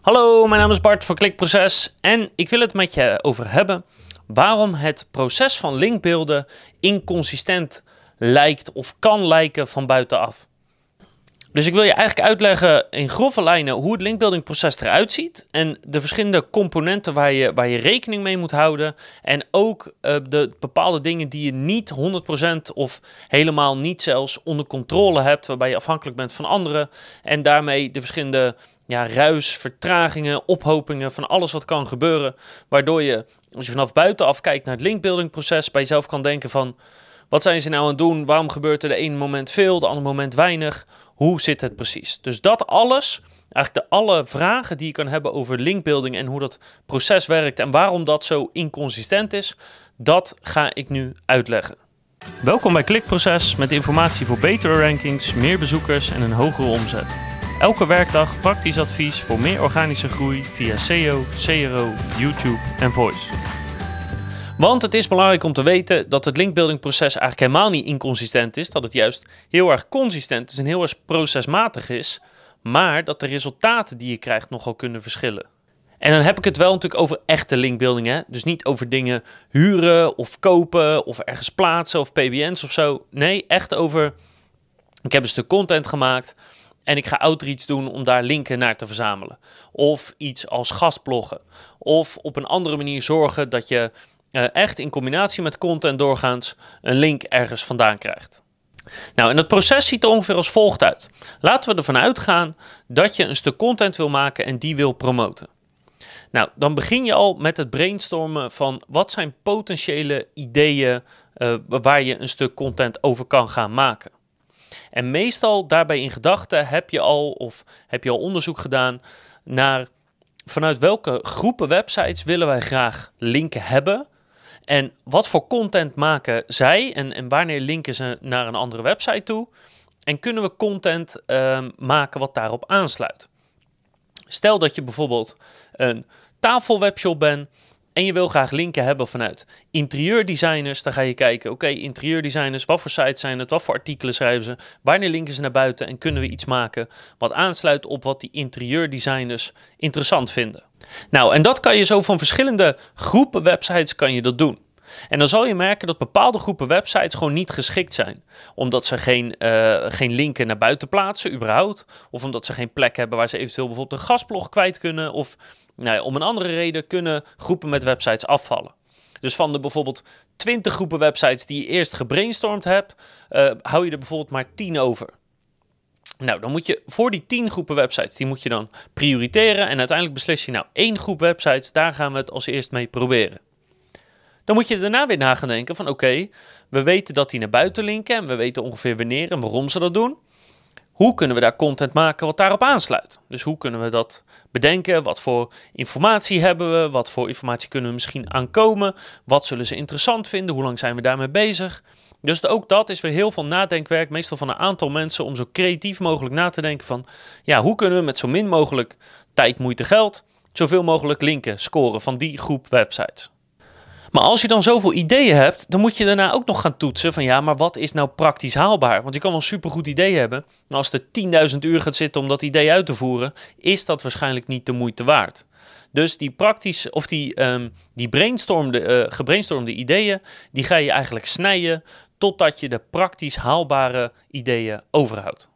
Hallo, mijn naam is Bart van Klikproces en ik wil het met je over hebben waarom het proces van linkbeelden inconsistent lijkt of kan lijken van buitenaf. Dus ik wil je eigenlijk uitleggen in grove lijnen hoe het linkbuildingproces eruit ziet en de verschillende componenten waar je, waar je rekening mee moet houden en ook uh, de bepaalde dingen die je niet 100% of helemaal niet zelfs onder controle hebt, waarbij je afhankelijk bent van anderen en daarmee de verschillende ja, ruis, vertragingen, ophopingen van alles wat kan gebeuren. Waardoor je, als je vanaf buitenaf kijkt naar het linkbuildingproces, bij jezelf kan denken van... Wat zijn ze nou aan het doen? Waarom gebeurt er de ene moment veel, de andere moment weinig? Hoe zit het precies? Dus dat alles, eigenlijk de alle vragen die je kan hebben over linkbuilding en hoe dat proces werkt en waarom dat zo inconsistent is, dat ga ik nu uitleggen. Welkom bij Klikproces met informatie voor betere rankings, meer bezoekers en een hogere omzet. Elke werkdag praktisch advies voor meer organische groei via SEO, CRO, YouTube en Voice. Want het is belangrijk om te weten dat het linkbuildingproces eigenlijk helemaal niet inconsistent is. Dat het juist heel erg consistent is en heel erg procesmatig is. Maar dat de resultaten die je krijgt nogal kunnen verschillen. En dan heb ik het wel natuurlijk over echte linkbuilding. Hè? Dus niet over dingen huren of kopen of ergens plaatsen of PBN's of zo. Nee, echt over. Ik heb een stuk content gemaakt. En ik ga outreach doen om daar linken naar te verzamelen. Of iets als gastbloggen. Of op een andere manier zorgen dat je uh, echt in combinatie met content doorgaans een link ergens vandaan krijgt. Nou, en het proces ziet er ongeveer als volgt uit. Laten we ervan uitgaan dat je een stuk content wil maken en die wil promoten. Nou, dan begin je al met het brainstormen van wat zijn potentiële ideeën uh, waar je een stuk content over kan gaan maken. En meestal daarbij in gedachten heb je al of heb je al onderzoek gedaan naar vanuit welke groepen websites willen wij graag linken hebben. En wat voor content maken zij en, en wanneer linken ze naar een andere website toe? En kunnen we content uh, maken wat daarop aansluit? Stel dat je bijvoorbeeld een tafelwebshop bent en je wil graag linken hebben vanuit interieurdesigners. Dan ga je kijken, oké, interieurdesigners, wat voor sites zijn het? Wat voor artikelen schrijven ze? Wanneer linken ze naar buiten? En kunnen we iets maken wat aansluit op wat die interieurdesigners interessant vinden? Nou, en dat kan je zo van verschillende groepen websites kan je dat doen. En dan zal je merken dat bepaalde groepen websites gewoon niet geschikt zijn. Omdat ze geen, uh, geen linken naar buiten plaatsen, überhaupt. Of omdat ze geen plek hebben waar ze eventueel bijvoorbeeld een gastblog kwijt kunnen. Of nou om een andere reden kunnen groepen met websites afvallen. Dus van de bijvoorbeeld 20 groepen websites die je eerst gebrainstormd hebt, uh, hou je er bijvoorbeeld maar 10 over. Nou, dan moet je voor die 10 groepen websites, die moet je dan prioriteren. En uiteindelijk beslis je, nou, één groep websites, daar gaan we het als eerst mee proberen. Dan moet je daarna weer na gaan denken van, oké, we weten dat die naar buiten linken en we weten ongeveer wanneer en waarom ze dat doen. Hoe kunnen we daar content maken wat daarop aansluit? Dus hoe kunnen we dat bedenken? Wat voor informatie hebben we? Wat voor informatie kunnen we misschien aankomen? Wat zullen ze interessant vinden? Hoe lang zijn we daarmee bezig? Dus ook dat is weer heel veel nadenkwerk, meestal van een aantal mensen, om zo creatief mogelijk na te denken van, ja, hoe kunnen we met zo min mogelijk tijd, moeite, geld, zoveel mogelijk linken scoren van die groep websites? Maar als je dan zoveel ideeën hebt, dan moet je daarna ook nog gaan toetsen van ja, maar wat is nou praktisch haalbaar? Want je kan wel een supergoed idee hebben, maar als er 10.000 uur gaat zitten om dat idee uit te voeren, is dat waarschijnlijk niet de moeite waard. Dus die praktisch, of die, um, die brainstormde, uh, gebrainstormde ideeën, die ga je eigenlijk snijden totdat je de praktisch haalbare ideeën overhoudt.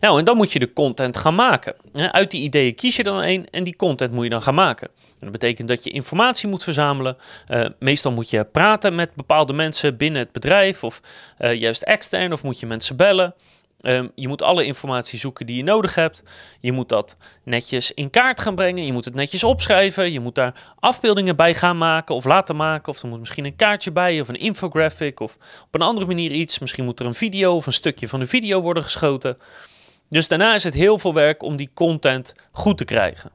Nou, en dan moet je de content gaan maken. Uit die ideeën kies je dan één en die content moet je dan gaan maken. dat betekent dat je informatie moet verzamelen. Uh, meestal moet je praten met bepaalde mensen binnen het bedrijf of uh, juist extern of moet je mensen bellen. Uh, je moet alle informatie zoeken die je nodig hebt. Je moet dat netjes in kaart gaan brengen. Je moet het netjes opschrijven. Je moet daar afbeeldingen bij gaan maken of laten maken. Of er moet misschien een kaartje bij of een infographic of op een andere manier iets. Misschien moet er een video of een stukje van de video worden geschoten. Dus daarna is het heel veel werk om die content goed te krijgen.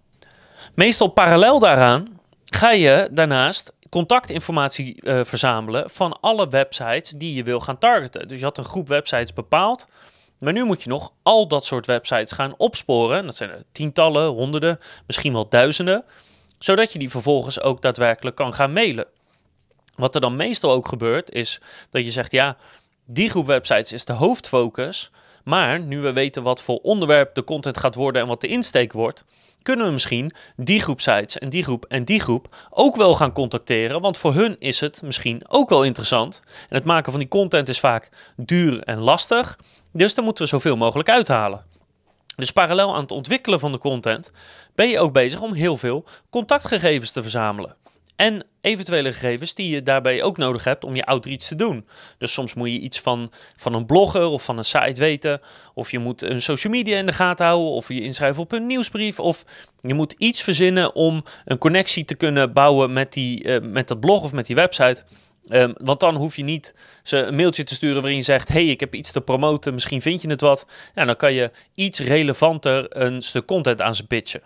Meestal parallel daaraan ga je daarnaast contactinformatie uh, verzamelen van alle websites die je wil gaan targeten. Dus je had een groep websites bepaald, maar nu moet je nog al dat soort websites gaan opsporen. Dat zijn er tientallen, honderden, misschien wel duizenden, zodat je die vervolgens ook daadwerkelijk kan gaan mailen. Wat er dan meestal ook gebeurt, is dat je zegt: ja, die groep websites is de hoofdfocus. Maar nu we weten wat voor onderwerp de content gaat worden en wat de insteek wordt, kunnen we misschien die groep sites en die groep en die groep ook wel gaan contacteren. Want voor hun is het misschien ook wel interessant. En het maken van die content is vaak duur en lastig. Dus daar moeten we zoveel mogelijk uithalen. Dus parallel aan het ontwikkelen van de content ben je ook bezig om heel veel contactgegevens te verzamelen. En eventuele gegevens die je daarbij ook nodig hebt om je outreach te doen. Dus soms moet je iets van, van een blogger of van een site weten. Of je moet een social media in de gaten houden. Of je inschrijven op een nieuwsbrief. Of je moet iets verzinnen om een connectie te kunnen bouwen met, die, uh, met dat blog of met die website. Um, want dan hoef je niet ze een mailtje te sturen waarin je zegt: hey, ik heb iets te promoten, misschien vind je het wat. Dan kan je iets relevanter een stuk content aan ze pitchen.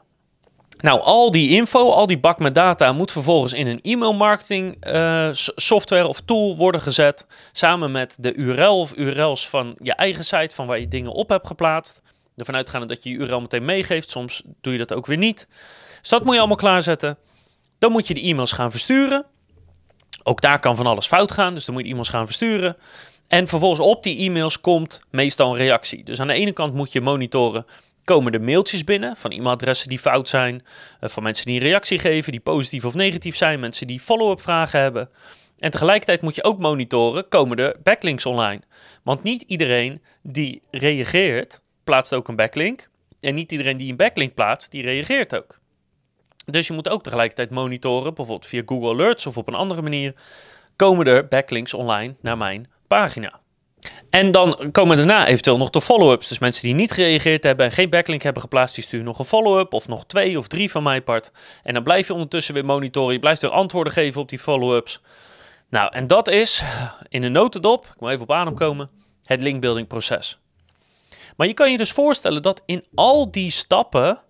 Nou, al die info, al die bak met data moet vervolgens in een e-mail marketing uh, software of tool worden gezet. Samen met de URL of URL's van je eigen site, van waar je dingen op hebt geplaatst. Ervan uitgaande dat je je URL meteen meegeeft. Soms doe je dat ook weer niet. Dus dat moet je allemaal klaarzetten. Dan moet je de e-mails gaan versturen. Ook daar kan van alles fout gaan, dus dan moet je e-mails gaan versturen. En vervolgens op die e-mails komt meestal een reactie. Dus aan de ene kant moet je monitoren komen er mailtjes binnen van e-mailadressen die fout zijn, eh, van mensen die een reactie geven, die positief of negatief zijn, mensen die follow-up vragen hebben. En tegelijkertijd moet je ook monitoren, komen er backlinks online? Want niet iedereen die reageert, plaatst ook een backlink. En niet iedereen die een backlink plaatst, die reageert ook. Dus je moet ook tegelijkertijd monitoren, bijvoorbeeld via Google Alerts of op een andere manier, komen er backlinks online naar mijn pagina. En dan komen daarna eventueel nog de follow-ups. Dus mensen die niet gereageerd hebben en geen backlink hebben geplaatst, die sturen nog een follow-up of nog twee of drie van mijn part. En dan blijf je ondertussen weer monitoren. Je blijft weer antwoorden geven op die follow-ups. Nou, en dat is in een notendop, ik moet even op adem komen, het linkbuilding proces. Maar je kan je dus voorstellen dat in al die stappen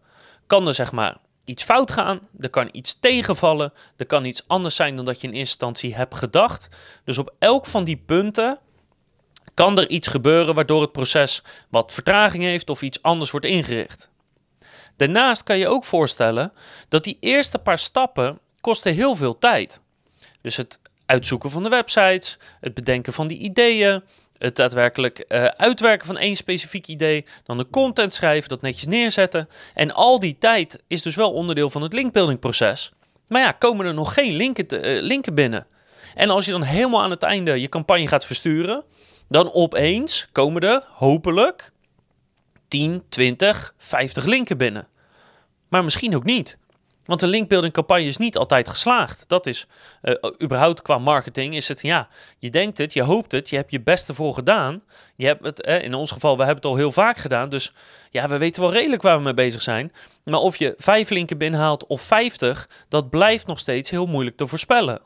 kan er zeg maar iets fout gaan, er kan iets tegenvallen, er kan iets anders zijn dan dat je in eerste instantie hebt gedacht. Dus op elk van die punten kan er iets gebeuren waardoor het proces wat vertraging heeft of iets anders wordt ingericht. Daarnaast kan je ook voorstellen dat die eerste paar stappen kosten heel veel tijd. Dus het uitzoeken van de websites, het bedenken van die ideeën, het daadwerkelijk uh, uitwerken van één specifiek idee, dan de content schrijven, dat netjes neerzetten. En al die tijd is dus wel onderdeel van het linkbuilding proces. Maar ja, komen er nog geen linken, te, uh, linken binnen. En als je dan helemaal aan het einde je campagne gaat versturen, dan opeens komen er hopelijk 10, 20, 50 linken binnen. Maar misschien ook niet. Want een linkbuilding campagne is niet altijd geslaagd. Dat is uh, überhaupt qua marketing is het ja, je denkt het, je hoopt het, je hebt je beste voor gedaan. Je hebt het, eh, in ons geval, we hebben het al heel vaak gedaan. Dus ja, we weten wel redelijk waar we mee bezig zijn. Maar of je vijf linken binnenhaalt of 50, dat blijft nog steeds heel moeilijk te voorspellen.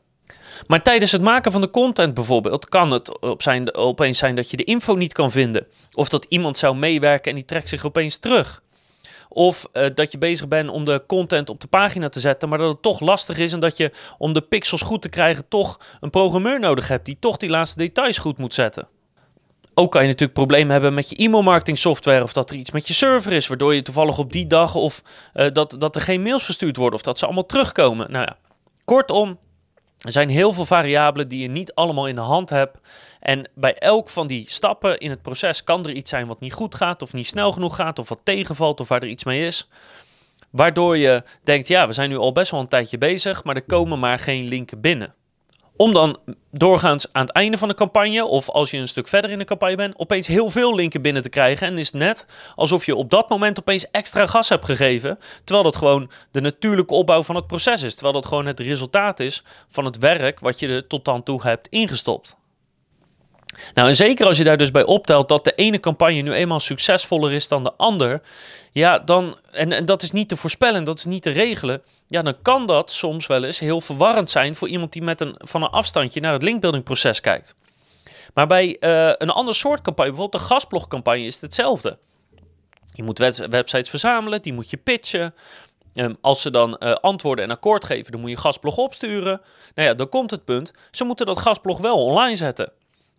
Maar tijdens het maken van de content bijvoorbeeld kan het op zijn, opeens zijn dat je de info niet kan vinden. Of dat iemand zou meewerken en die trekt zich opeens terug. Of uh, dat je bezig bent om de content op de pagina te zetten, maar dat het toch lastig is en dat je om de pixels goed te krijgen toch een programmeur nodig hebt die toch die laatste details goed moet zetten. Ook kan je natuurlijk problemen hebben met je e-mailmarketing software of dat er iets met je server is, waardoor je toevallig op die dag of uh, dat, dat er geen mails verstuurd worden of dat ze allemaal terugkomen. Nou ja, kortom, er zijn heel veel variabelen die je niet allemaal in de hand hebt. En bij elk van die stappen in het proces kan er iets zijn wat niet goed gaat, of niet snel genoeg gaat, of wat tegenvalt, of waar er iets mee is. Waardoor je denkt, ja, we zijn nu al best wel een tijdje bezig, maar er komen maar geen linken binnen. Om dan doorgaans aan het einde van de campagne, of als je een stuk verder in de campagne bent, opeens heel veel linken binnen te krijgen. En is het net alsof je op dat moment opeens extra gas hebt gegeven. Terwijl dat gewoon de natuurlijke opbouw van het proces is. Terwijl dat gewoon het resultaat is van het werk wat je er tot dan toe hebt ingestopt. Nou, en zeker als je daar dus bij optelt dat de ene campagne nu eenmaal succesvoller is dan de ander, ja, dan, en, en dat is niet te voorspellen, dat is niet te regelen, ja, dan kan dat soms wel eens heel verwarrend zijn voor iemand die met een, van een afstandje naar het linkbuilding proces kijkt. Maar bij uh, een ander soort campagne, bijvoorbeeld de gasblogcampagne, is het hetzelfde. Je moet websites verzamelen, die moet je pitchen. Um, als ze dan uh, antwoorden en akkoord geven, dan moet je gasblog opsturen. Nou ja, dan komt het punt, ze moeten dat gasblog wel online zetten.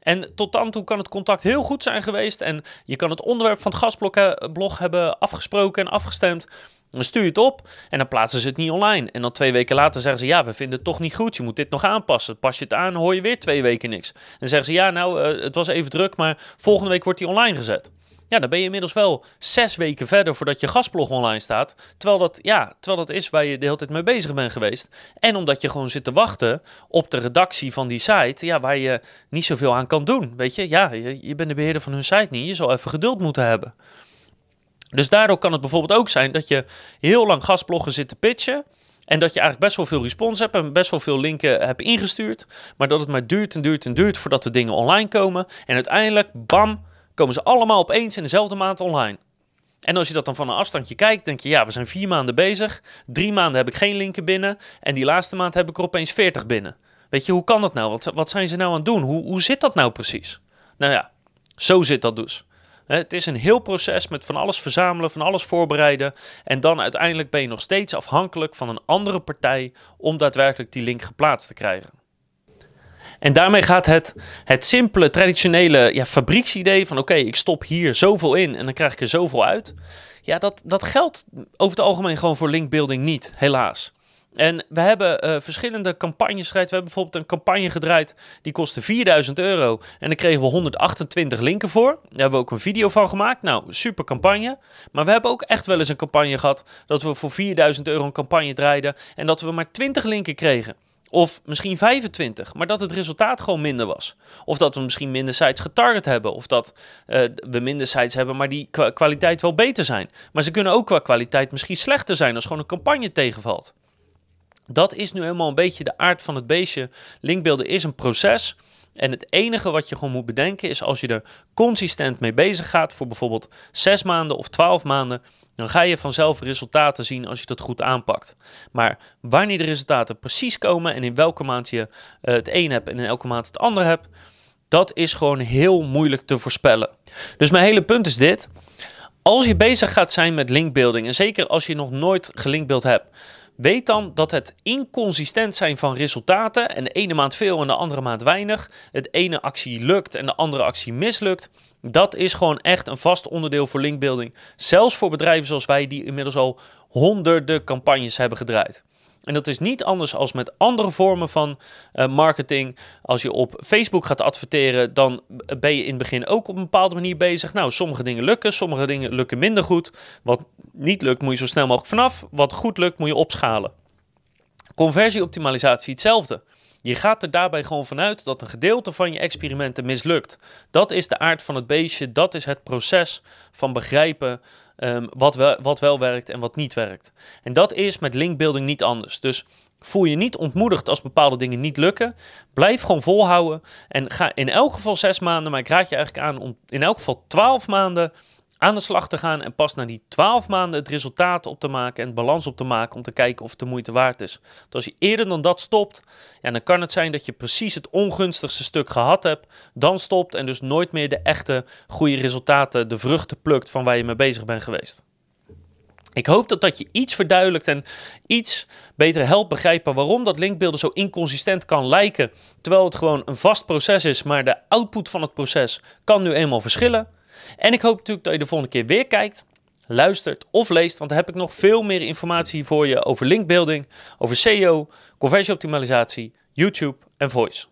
En tot dan toe kan het contact heel goed zijn geweest. En je kan het onderwerp van het gastblog hebben afgesproken en afgestemd. Dan stuur je het op en dan plaatsen ze het niet online. En dan twee weken later zeggen ze: Ja, we vinden het toch niet goed. Je moet dit nog aanpassen. Pas je het aan, hoor je weer twee weken niks. En dan zeggen ze: Ja, nou, uh, het was even druk, maar volgende week wordt die online gezet. Ja, dan ben je inmiddels wel zes weken verder voordat je gastblog online staat. Terwijl dat, ja, terwijl dat is waar je de hele tijd mee bezig bent geweest. En omdat je gewoon zit te wachten op de redactie van die site, ja, waar je niet zoveel aan kan doen. Weet je, ja, je, je bent de beheerder van hun site niet. Je zal even geduld moeten hebben. Dus daardoor kan het bijvoorbeeld ook zijn dat je heel lang gastbloggen zit te pitchen. En dat je eigenlijk best wel veel respons hebt en best wel veel linken hebt ingestuurd. Maar dat het maar duurt en duurt en duurt voordat de dingen online komen. En uiteindelijk, bam, komen ze allemaal opeens in dezelfde maand online. En als je dat dan van een afstandje kijkt, denk je, ja, we zijn vier maanden bezig. Drie maanden heb ik geen linken binnen. En die laatste maand heb ik er opeens 40 binnen. Weet je, hoe kan dat nou? Wat, wat zijn ze nou aan het doen? Hoe, hoe zit dat nou precies? Nou ja, zo zit dat dus. Het is een heel proces met van alles verzamelen, van alles voorbereiden. En dan uiteindelijk ben je nog steeds afhankelijk van een andere partij om daadwerkelijk die link geplaatst te krijgen. En daarmee gaat het, het simpele, traditionele ja, fabrieksidee van oké, ik stop hier zoveel in en dan krijg ik er zoveel uit. Ja, dat, dat geldt over het algemeen gewoon voor linkbuilding niet, helaas. En we hebben uh, verschillende campagnes gedraaid. We hebben bijvoorbeeld een campagne gedraaid die kostte 4000 euro. En daar kregen we 128 linken voor. Daar hebben we ook een video van gemaakt. Nou, super campagne. Maar we hebben ook echt wel eens een campagne gehad dat we voor 4000 euro een campagne draaiden. En dat we maar 20 linken kregen. Of misschien 25, maar dat het resultaat gewoon minder was. Of dat we misschien minder sites getarget hebben. Of dat uh, we minder sites hebben, maar die kwa kwaliteit wel beter zijn. Maar ze kunnen ook qua kwaliteit misschien slechter zijn als gewoon een campagne tegenvalt. Dat is nu helemaal een beetje de aard van het beestje. Linkbeelden is een proces. En het enige wat je gewoon moet bedenken is als je er consistent mee bezig gaat voor bijvoorbeeld 6 maanden of 12 maanden, dan ga je vanzelf resultaten zien als je dat goed aanpakt. Maar wanneer de resultaten precies komen en in welke maand je uh, het een hebt en in elke maand het ander hebt, dat is gewoon heel moeilijk te voorspellen. Dus mijn hele punt is dit. Als je bezig gaat zijn met linkbuilding, en zeker als je nog nooit gelinkbeeld hebt, Weet dan dat het inconsistent zijn van resultaten en de ene maand veel en de andere maand weinig, het ene actie lukt en de andere actie mislukt, dat is gewoon echt een vast onderdeel voor linkbuilding. Zelfs voor bedrijven zoals wij die inmiddels al honderden campagnes hebben gedraaid. En dat is niet anders als met andere vormen van uh, marketing. Als je op Facebook gaat adverteren, dan ben je in het begin ook op een bepaalde manier bezig. Nou, sommige dingen lukken, sommige dingen lukken minder goed. Wat niet lukt, moet je zo snel mogelijk vanaf. Wat goed lukt, moet je opschalen. Conversieoptimalisatie hetzelfde. Je gaat er daarbij gewoon vanuit dat een gedeelte van je experimenten mislukt. Dat is de aard van het beestje, dat is het proces van begrijpen um, wat, wel, wat wel werkt en wat niet werkt. En dat is met linkbuilding niet anders. Dus voel je niet ontmoedigd als bepaalde dingen niet lukken. Blijf gewoon volhouden en ga in elk geval zes maanden, maar ik raad je eigenlijk aan om in elk geval twaalf maanden aan de slag te gaan en pas na die 12 maanden het resultaat op te maken en balans op te maken om te kijken of het de moeite waard is. Want als je eerder dan dat stopt, ja, dan kan het zijn dat je precies het ongunstigste stuk gehad hebt, dan stopt en dus nooit meer de echte goede resultaten, de vruchten plukt van waar je mee bezig bent geweest. Ik hoop dat dat je iets verduidelijkt en iets beter helpt begrijpen waarom dat linkbeelden zo inconsistent kan lijken, terwijl het gewoon een vast proces is, maar de output van het proces kan nu eenmaal verschillen. En ik hoop natuurlijk dat je de volgende keer weer kijkt, luistert of leest, want dan heb ik nog veel meer informatie voor je over linkbuilding, over SEO, conversieoptimalisatie, YouTube en voice.